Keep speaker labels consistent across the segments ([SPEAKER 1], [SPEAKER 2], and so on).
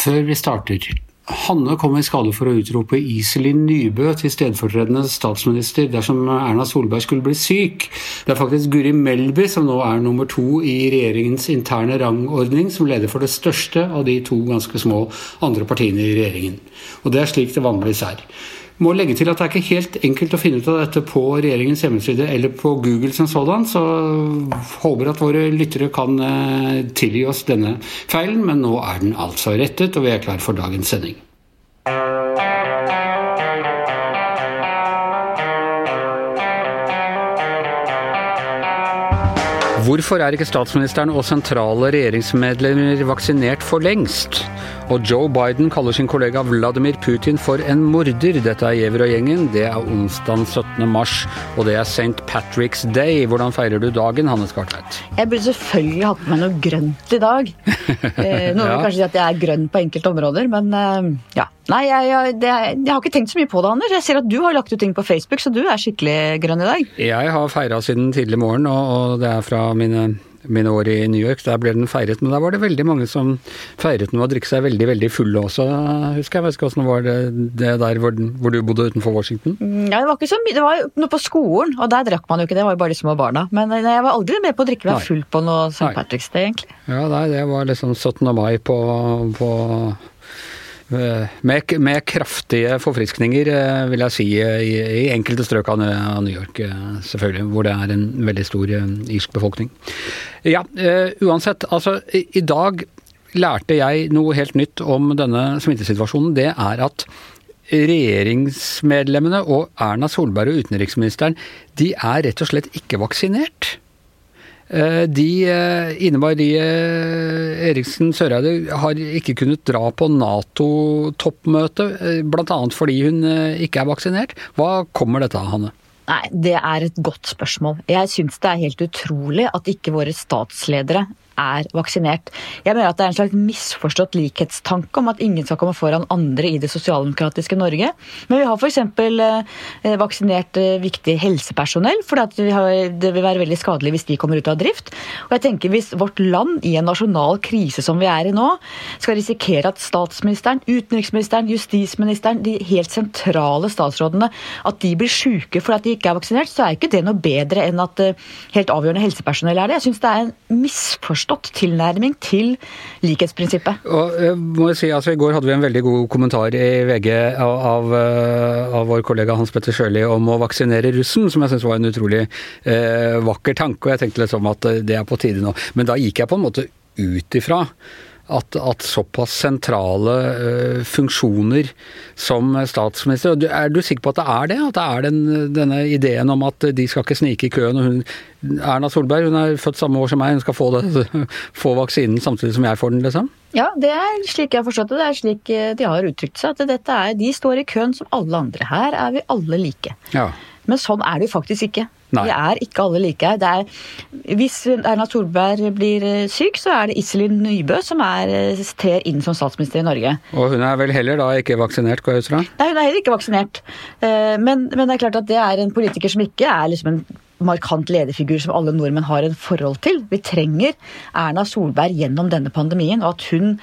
[SPEAKER 1] før vi starter. Hanne kom i skade for å utrope Iselin Nybø til stedfortredende statsminister dersom Erna Solberg skulle bli syk. Det er faktisk Guri Melby som nå er nummer to i regjeringens interne rangordning, som leder for det største av de to ganske små andre partiene i regjeringen. Og det er slik det vanligvis er. Må legge til at det er ikke helt enkelt å finne ut av dette på regjeringens hjemmeside eller på Google som sådan, så håper at våre lyttere kan eh, tilgi oss denne feilen, men nå er den altså rettet, og vi er klar for dagens sending. Hvorfor er ikke statsministeren og sentrale regjeringsmedlemmer vaksinert for lengst? Og Joe Biden kaller sin kollega Vladimir Putin for en morder. Dette er Giæver og gjengen. Det er onsdag 17. mars, og det er St. Patrick's Day. Hvordan feirer du dagen, Hanne Skartveit?
[SPEAKER 2] Jeg burde selvfølgelig hatt på meg noe grønt i dag. Eh, noen vil kanskje si at jeg er grønn på enkelte områder, men eh, ja. Nei, jeg, jeg, det, jeg, har ikke tenkt så mye på det, Anders. Jeg ser at du har lagt ut ting på Facebook, så du er skikkelig grønn i dag.
[SPEAKER 1] Jeg har feira siden tidlig morgen, og det er fra mine mine år i New York. Der ble den feiret, men der var det veldig mange som feiret den og drikke seg veldig veldig fulle også, husker jeg. Vet ikke åssen var det, det der hvor, hvor, du bodde utenfor Washington?
[SPEAKER 2] Mm, ja, Det var ikke så mye, det var noe på skolen, og der drakk man jo ikke, det var jo bare de små barna. Men eh, jeg var aldri med på å drikke meg full på noe St. Patrick's Day, egentlig.
[SPEAKER 1] Ja, nei, det var liksom 17. mai på, på med, med, kraftige forfriskninger, eh, vil jeg si, eh, i, i enkelte strøk av New York, selvfølgelig. Hvor det er en veldig stor irsk befolkning. Ja, uansett. Altså, i dag lærte jeg noe helt nytt om denne smittesituasjonen. Det er at regjeringsmedlemmene og Erna Solberg og utenriksministeren, de er rett og slett ikke vaksinert. Eh, de innebar Ine Marie Eriksen Søreide har ikke kunnet dra på Nato-toppmøte, eh, bl.a. fordi hun ikke er vaksinert. Hva kommer dette av, Hanne?
[SPEAKER 2] Nei, Det er et godt spørsmål. Jeg syns det er helt utrolig at ikke våre statsledere er vaksinert. Jeg mener at det er en slags misforstått likhetstanke om at ingen skal komme foran andre i det sosialdemokratiske Norge. Men vi har f.eks. Eh, vaksinert eh, viktig helsepersonell, for det vil være veldig skadelig hvis de kommer ut av drift. Og jeg tenker Hvis vårt land i en nasjonal krise som vi er i nå, skal risikere at statsministeren, utenriksministeren, justisministeren, de helt sentrale statsrådene, at de blir syke fordi de ikke er vaksinert, så er ikke det noe bedre enn at eh, helt avgjørende helsepersonell er det. Jeg syns det er en misforstått misforstått tilnærming til likhetsprinsippet.
[SPEAKER 1] Og, eh, må jeg si, altså, I går hadde vi en veldig god kommentar i VG av, av, eh, av vår kollega Hans Petter Sjøli om å vaksinere russen, som jeg syns var en utrolig eh, vakker tanke. og Jeg tenkte liksom at eh, det er på tide nå. Men da gikk jeg på en måte ut ifra at, at såpass sentrale uh, funksjoner som statsminister Er du sikker på at det er det? At det er den, denne ideen om at de skal ikke snike i køen? og hun, Erna Solberg hun er født samme år som meg, hun skal få, det, få vaksinen samtidig som jeg får den, liksom?
[SPEAKER 2] Ja, det er slik jeg har forstått det. Det er slik eh, de har uttrykt seg. At dette er, de står i køen som alle andre. Her er vi alle like. Ja. Men sånn er det jo faktisk ikke. Nei. Vi er ikke alle like. Er, hvis Erna Solberg blir eh, syk, så er det Iselin Nybø som er, eh, trer inn som statsminister i Norge.
[SPEAKER 1] Og hun er vel heller da ikke vaksinert, går jeg ut fra?
[SPEAKER 2] Nei, hun er heller ikke vaksinert. Eh, men, men, det er klart at det er en politiker som ikke er liksom en markant lederfigur som alle nordmenn har en forhold til. Vi trenger Erna Solberg gjennom denne pandemien, og at hun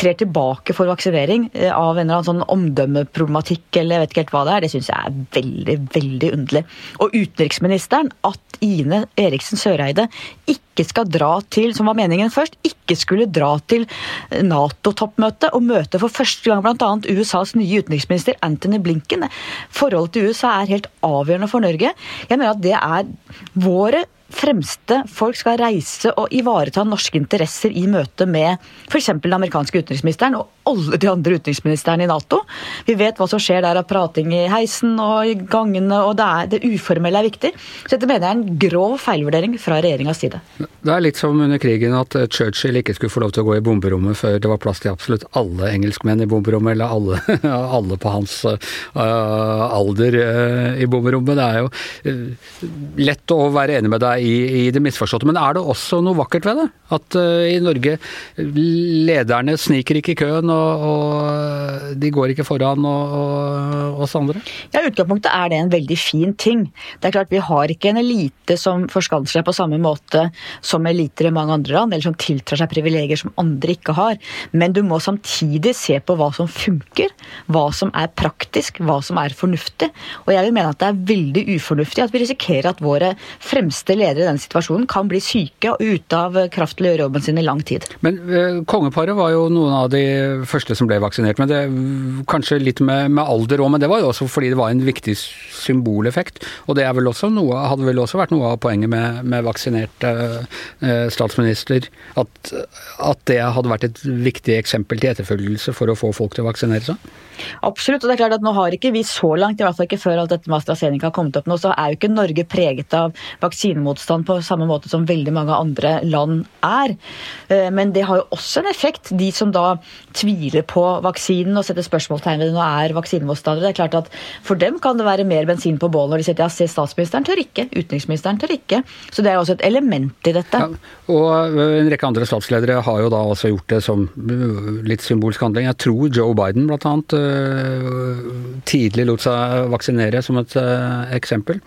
[SPEAKER 2] trer tilbake for vaksinering eh, av en eller annen sånn omdømmeproblematikk eller jeg vet ikke helt hva det er, det syns jeg er veldig, veldig underlig. Og utenriksministeren, at Ine Eriksen Søreide ikke skal dra til, som var meningen først, ikke skulle dra til Nato-toppmøte og møte for første gang bl.a. USAs nye utenriksminister Anthony Blinken. Forholdet til USA er helt avgjørende for Norge. Jeg mener at det er våre fremste folk skal reise og ivareta norske interesser i møte med f.eks. den amerikanske utenriksministeren og alle de andre utenriksministrene i Nato. Vi vet hva som skjer der av prating i heisen og i gangene, og det, er, det uformelle er viktig. Så dette mener jeg er en grov feilvurdering fra regjeringas side.
[SPEAKER 1] Det er litt som under krigen at Churchill ikke skulle få lov til å gå i bomberommet før det var plass til absolutt alle engelskmenn i bomberommet, eller alle, alle på hans uh, alder uh, i bomberommet. Det er jo uh, lett å være enig med deg i, i, det misforståtte. Men er det også noe vakkert ved det? At uh, i Norge lederne sniker ikke i køen, og, og de går ikke foran og, og oss andre?
[SPEAKER 2] Ja, I utgangspunktet er det en veldig fin ting. Det er klart Vi har ikke en elite som forskanser seg på samme måte som eliter i mange andre land, eller som tiltrer seg privilegier som andre ikke har. Men du må samtidig se på hva som funker, hva som er praktisk, hva som er fornuftig. Og jeg vil mene at det er veldig ufornuftig at vi risikerer at våre fremste ledere i denne situasjonen kan bli syke og ute av kraft til å gjøre jobben sin i lang tid.
[SPEAKER 1] Men uh, kongeparet var jo noen av de første som ble vaksinert. men det Kanskje litt med, med alder òg, men det var jo også fordi det var en viktig symboleffekt. Og det vel noe, hadde vel også vært noe av poenget med, med vaksinert eh, statsminister. At, at det hadde vært et viktig eksempel til etterfølgelse for å få folk til å vaksinere seg?
[SPEAKER 2] Absolutt. og det er klart at Nå har ikke vi så langt, i hvert fall ikke før alt dette med AstraZeneca har kommet opp nå, så er jo ikke Norge preget av vaksinemotstand på samme måte som veldig mange andre land er. Eh, men det har jo også en effekt. De som da tviler på vaksinen og setter spørsmålstegn ved den og er vaksinemotstandere, det er klart at for dem kan det være mer bensin på bålet når de sier ja, se, statsministeren tør ikke, utenriksministeren tør ikke. Så det er jo også et element i dette. Ja,
[SPEAKER 1] og en rekke andre statsledere har jo da også gjort det som litt symbolsk handling. Jeg tror Joe Biden annet tidlig lot seg vaksinere, som et eh, eksempel.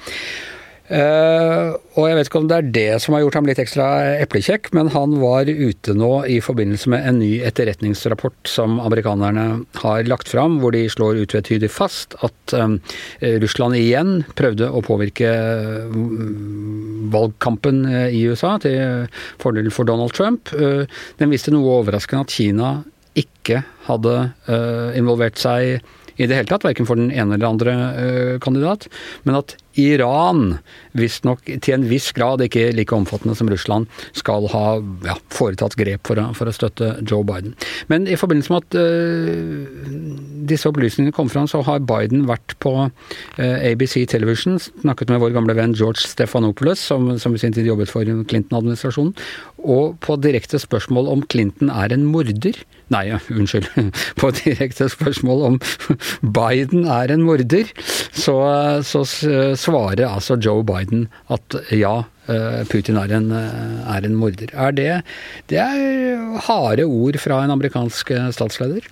[SPEAKER 1] Uh, og jeg vet ikke om det er det som har gjort ham litt ekstra eplekjekk, men han var ute nå i forbindelse med en ny etterretningsrapport som amerikanerne har lagt fram, hvor de slår utvetydig fast at um, Russland igjen prøvde å påvirke valgkampen i USA til fordel for Donald Trump. Uh, den viste noe overraskende at Kina ikke hadde uh, involvert seg i det hele tatt, verken for den ene eller andre kandidat, men at Iran visstnok til en viss grad, ikke like omfattende som Russland, skal ha ja, foretatt grep for å, for å, støtte Joe Biden. Men i forbindelse med at uh, disse opplysningene kom fram, så har Biden vært på uh, ABC Television, snakket med vår gamle venn George Stephanopoulos, som, som i sin tid jobbet for Clinton-administrasjonen, og på direkte spørsmål om Clinton er en morder Nei, unnskyld. På direkte spørsmål om Biden er en morder, så, så svarer altså Joe Biden at ja, Putin er en, eh, er en morder. Er det, det er harde ord fra en amerikansk eh, statsleder?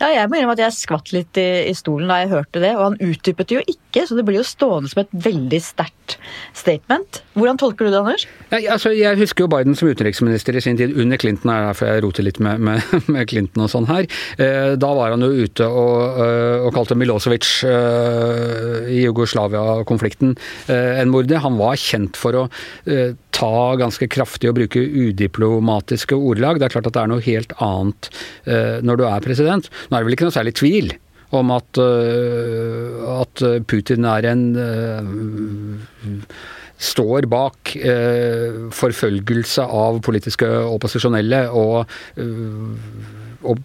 [SPEAKER 2] Ja, jeg må innrømme at jeg skvatt litt i, i, stolen da jeg hørte det. Og han utdypet det jo ikke, så det blir jo stående som et veldig sterkt statement. Hvordan tolker du det, Anders?
[SPEAKER 1] Ja, altså, jeg husker jo Biden som utenriksminister i sin tid, under Clinton, er derfor jeg roter litt med, med, med Clinton og sånn her. Eh, da var han jo ute og, og kalte Milosevic eh, i Jugoslavia-konflikten eh, en morder. Han var kjent for å eh, ta ganske kraftig og bruke udiplomatiske ordlag. Det er klart at det er noe helt annet når du er president. Nå er det vel ikke noe særlig tvil om at, at Putin er en står bak forfølgelse av politiske opposisjonelle og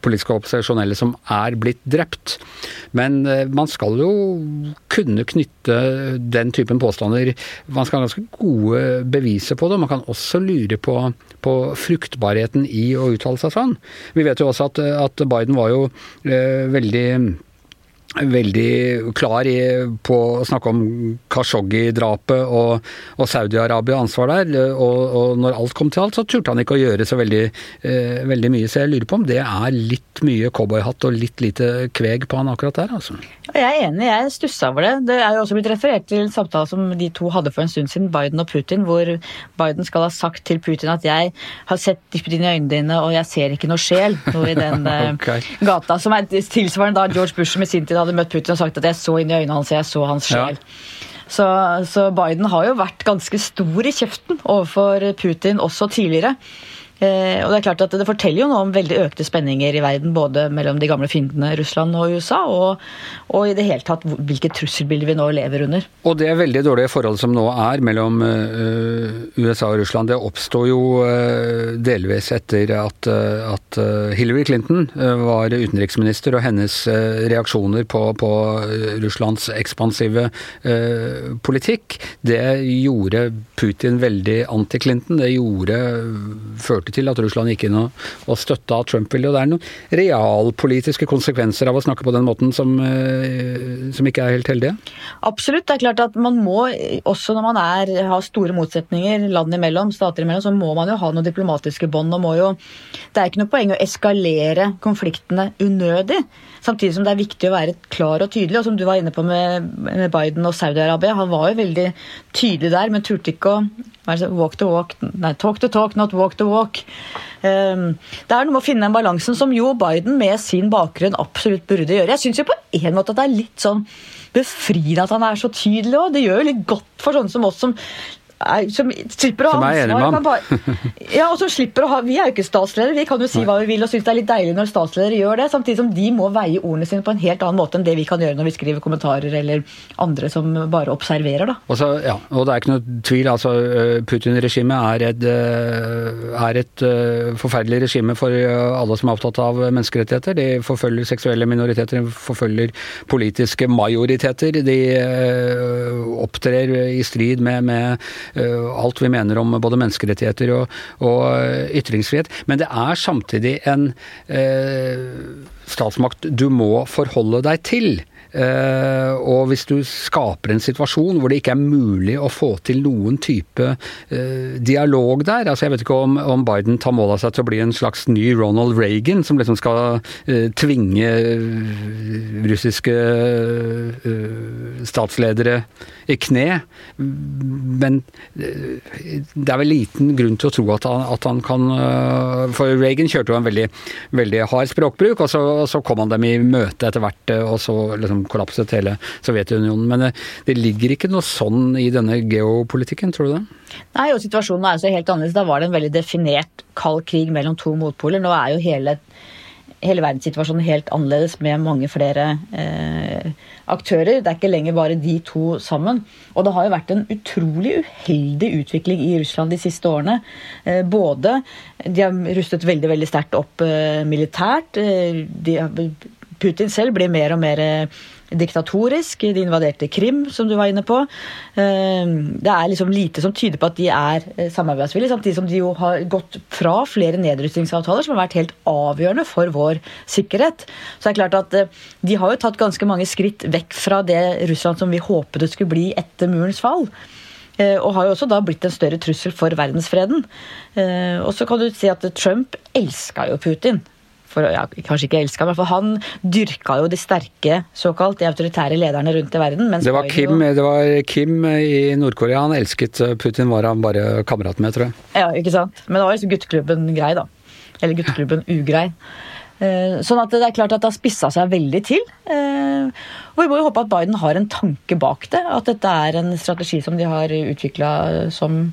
[SPEAKER 1] politiske opposisjonelle som er blitt drept. Men eh, man skal jo kunne knytte den typen påstander Man skal ha ganske gode beviser på det. Man kan også lure på, på fruktbarheten i å uttale seg sånn. Vi vet jo også at, at Biden var jo eh, veldig veldig klar i, på å snakke om Khashoggi-drapet og, og Saudi-Arabia ansvar der. Og, og, når alt kom til alt, så turte han ikke å gjøre så veldig, eh, veldig mye. Så jeg lurer på om det er litt mye cowboyhatt og litt lite kveg på han akkurat der, altså.
[SPEAKER 2] Jeg er enig, jeg stussa over det. Det er jo også blitt referert til en samtale som de to hadde for en stund siden, Biden og Putin, hvor Biden skal ha sagt til Putin at jeg har sett dypt inn i øynene dine, og jeg ser ikke noe sjel, noe i den eh, okay. gata. Som er tilsvarende da George Bush med sin tid hadde møtt Putin og sagt at jeg så inn i øynene hans, jeg så hans sjel. Ja. Så, så, Biden har jo vært ganske stor i kjeften overfor Putin også tidligere. Eh, og Det er klart at det forteller jo noe om veldig økte spenninger i verden, både mellom de gamle fiendene Russland og USA, og, og i det hele tatt hvilket trusselbilde vi nå lever under.
[SPEAKER 1] Og det veldig dårlige forholdet som nå er mellom uh, USA og Russland, det oppstår jo uh, delvis etter at, uh, at Hillary Clinton var utenriksminister, og hennes reaksjoner på, på Russlands ekspansive politikk, det gjorde Putin veldig anti-Clinton. Det gjorde, førte førte til at Russland gikk inn og, og støtta Trump. Og det er noen realpolitiske konsekvenser av å snakke på den måten som, eh, som ikke er helt heldige?
[SPEAKER 2] Absolutt. Det er klart at man må, også når man er, har store motsetninger land imellom, stater imellom, så må man jo ha noen diplomatiske bånd. og må jo, Det er ikke noe poeng å eskalere konfliktene unødig. Samtidig som det er viktig å være klar og tydelig. Og som du var inne på med, med Biden og Saudi-Arabia, han var jo veldig tydelig der, men turte ikke å walk to walk, nei, talk to talk, not walk to walk. Um, det er noe med å finne den balansen som Joe Biden med sin bakgrunn absolutt burde gjøre. Jeg syns jo på en måte at det er litt sånn befriende at han er så tydelig òg. Det gjør jo litt godt for sånne som oss som er, som slipper å
[SPEAKER 1] ha ansvar.
[SPEAKER 2] Ja, og som slipper å ha, Vi er jo ikke statsledere, vi kan jo si hva vi vil og synes det er litt deilig når statsledere gjør det, samtidig som de må veie ordene sine på en helt annen måte enn det vi kan gjøre når vi skriver kommentarer eller andre som bare observerer. da.
[SPEAKER 1] Og, så, ja, og det er ikke noe tvil, altså Putin-regimet er et, er et forferdelig regime for alle som er opptatt av menneskerettigheter. De forfølger seksuelle minoriteter, de forfølger politiske majoriteter. De opptrer i strid med, med Eh, alt vi mener om både menneskerettigheter og, og eh, ytringsfrihet. Men det er samtidig en eh, statsmakt du må forholde deg til. Uh, og hvis du skaper en situasjon hvor det ikke er mulig å få til noen type uh, dialog der altså Jeg vet ikke om, Biden tar mål av seg til å bli en slags ny Ronald Reagan, som liksom skal uh, tvinge russiske statsledere i kne. Men det er vel liten grunn til å tro at han, at han kan For Reagan kjørte jo en veldig, veldig hard språkbruk, og så, så kom han dem i møte etter hvert, og så liksom kollapset hele Sovjetunionen. Men det, det ligger ikke noe sånn i denne geopolitikken, tror du det?
[SPEAKER 2] Nei, og situasjonen er så helt annerledes. Da var det en veldig definert kald krig mellom to motpoler. Nå er jo hele, hele verdenssituasjonen helt annerledes med mange flere eh, aktører. Det er ikke lenger bare de to sammen. Og det har jo vært en utrolig uheldig utvikling i Russland de siste årene. Eh, både De har rustet veldig veldig sterkt opp eh, militært. Eh, de har Putin selv blir mer og mer eh, diktatorisk. De invaderte Krim, som du var inne på. Eh, det er liksom lite som tyder på at de er eh, samarbeidsvillige, samtidig som de jo har gått fra flere nedrustningsavtaler som har vært helt avgjørende for vår sikkerhet. Så det er klart at de har jo tatt ganske mange skritt vekk fra det Russland som vi håpet det skulle bli etter murens fall. Og har jo også da blitt en større trussel for verdensfreden. Og så kan du si at Trump elska jo Putin for, ja, Kanskje ikke elska, men han dyrka jo de sterke, såkalt, de autoritære lederne rundt i verden.
[SPEAKER 1] Det var, Kim, jo... det var Kim i Nord-Korea han elsket. Putin var han bare kamerat med, tror jeg.
[SPEAKER 2] Ja, ikke sant. Men det var liksom gutteklubben grei, da. Eller gutteklubben ugrei. Eh, sånn at det er klart at det har spissa seg veldig til. Eh, og vi må jo håpe at Biden har en tanke bak det. At dette er en strategi som de har utvikla som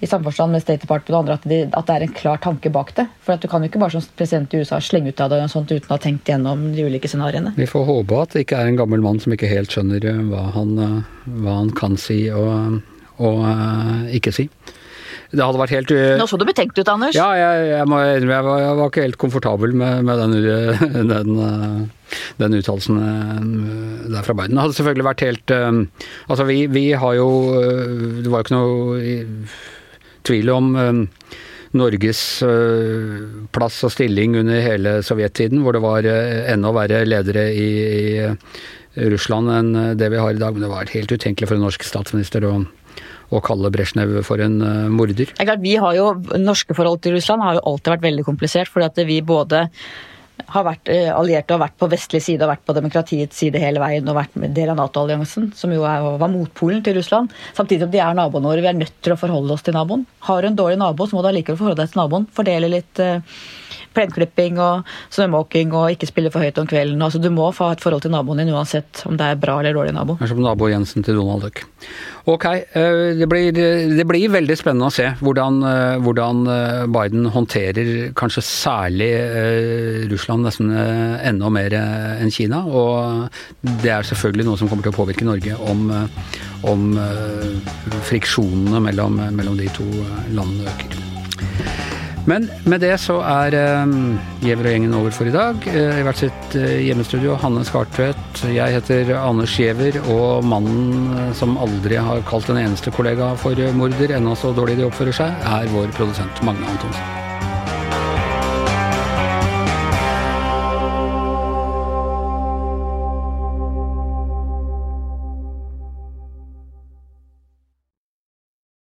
[SPEAKER 2] i samforstand med State Department og andre at, de, at, det er en klar tanke bak det. For at Du kan jo ikke bare som president i USA slenge ut av deg noe sånt uten å ha tenkt gjennom de ulike scenarioene.
[SPEAKER 1] Vi får håpe at det ikke er en gammel mann som ikke helt skjønner eh, hva han, eh, hva han kan si og, og uh, ikke si. Det hadde vært helt
[SPEAKER 2] Nå så du betenkt ut, Anders.
[SPEAKER 1] Ja, jeg, jeg, må, jeg, var, jeg var, ikke helt komfortabel med, med den, den, den uttalelsen der fra Biden. Det hadde selvfølgelig vært helt Altså, vi, vi har jo Det var jo ikke noe tvil om eh, Norges eh, plass og stilling under hele sovjettiden, hvor det var eh, enda verre ledere i, i Russland enn det vi har i dag. Men det var helt utenkelig for en norsk statsminister å, å kalle Brezjnev for en morder.
[SPEAKER 2] Det er klart, vi har jo, Norske forhold til Russland har jo alltid vært veldig komplisert. fordi at vi både har vært eh, allierte og vært på vestlig side og vært på demokratiets side hele veien og vært med del av Nato-alliansen, som jo er, var motpolen til Russland. Samtidig som de er naboene våre. Vi er nødt til å forholde oss til naboen. Har du en dårlig nabo, så må du allikevel forholde deg til naboen. Fordele litt uh, plenklipping og snømåking og ikke spille for høyt om kvelden. Altså, du må få et forhold til naboen din uansett om det er bra eller dårlig nabo.
[SPEAKER 1] Det er som nabo Jensen til Donald Duck. Ok, eh, det blir, det blir, veldig spennende å se hvordan, eh, hvordan, eh, Biden håndterer kanskje særlig Russland nesten enda mer enn Kina. Og det er selvfølgelig noe som kommer til å påvirke Norge om, om friksjonene mellom, mellom de to landene øker. Men med det så er um, Giæver og gjengen over for i dag. Uh, I hvert sitt uh, hjemmestudio, Hanne Skartvedt. Jeg heter Anders Giæver, og mannen uh, som aldri har kalt en eneste kollega for morder, ennå så dårlig de oppfører seg, er vår produsent Magne Antonsen.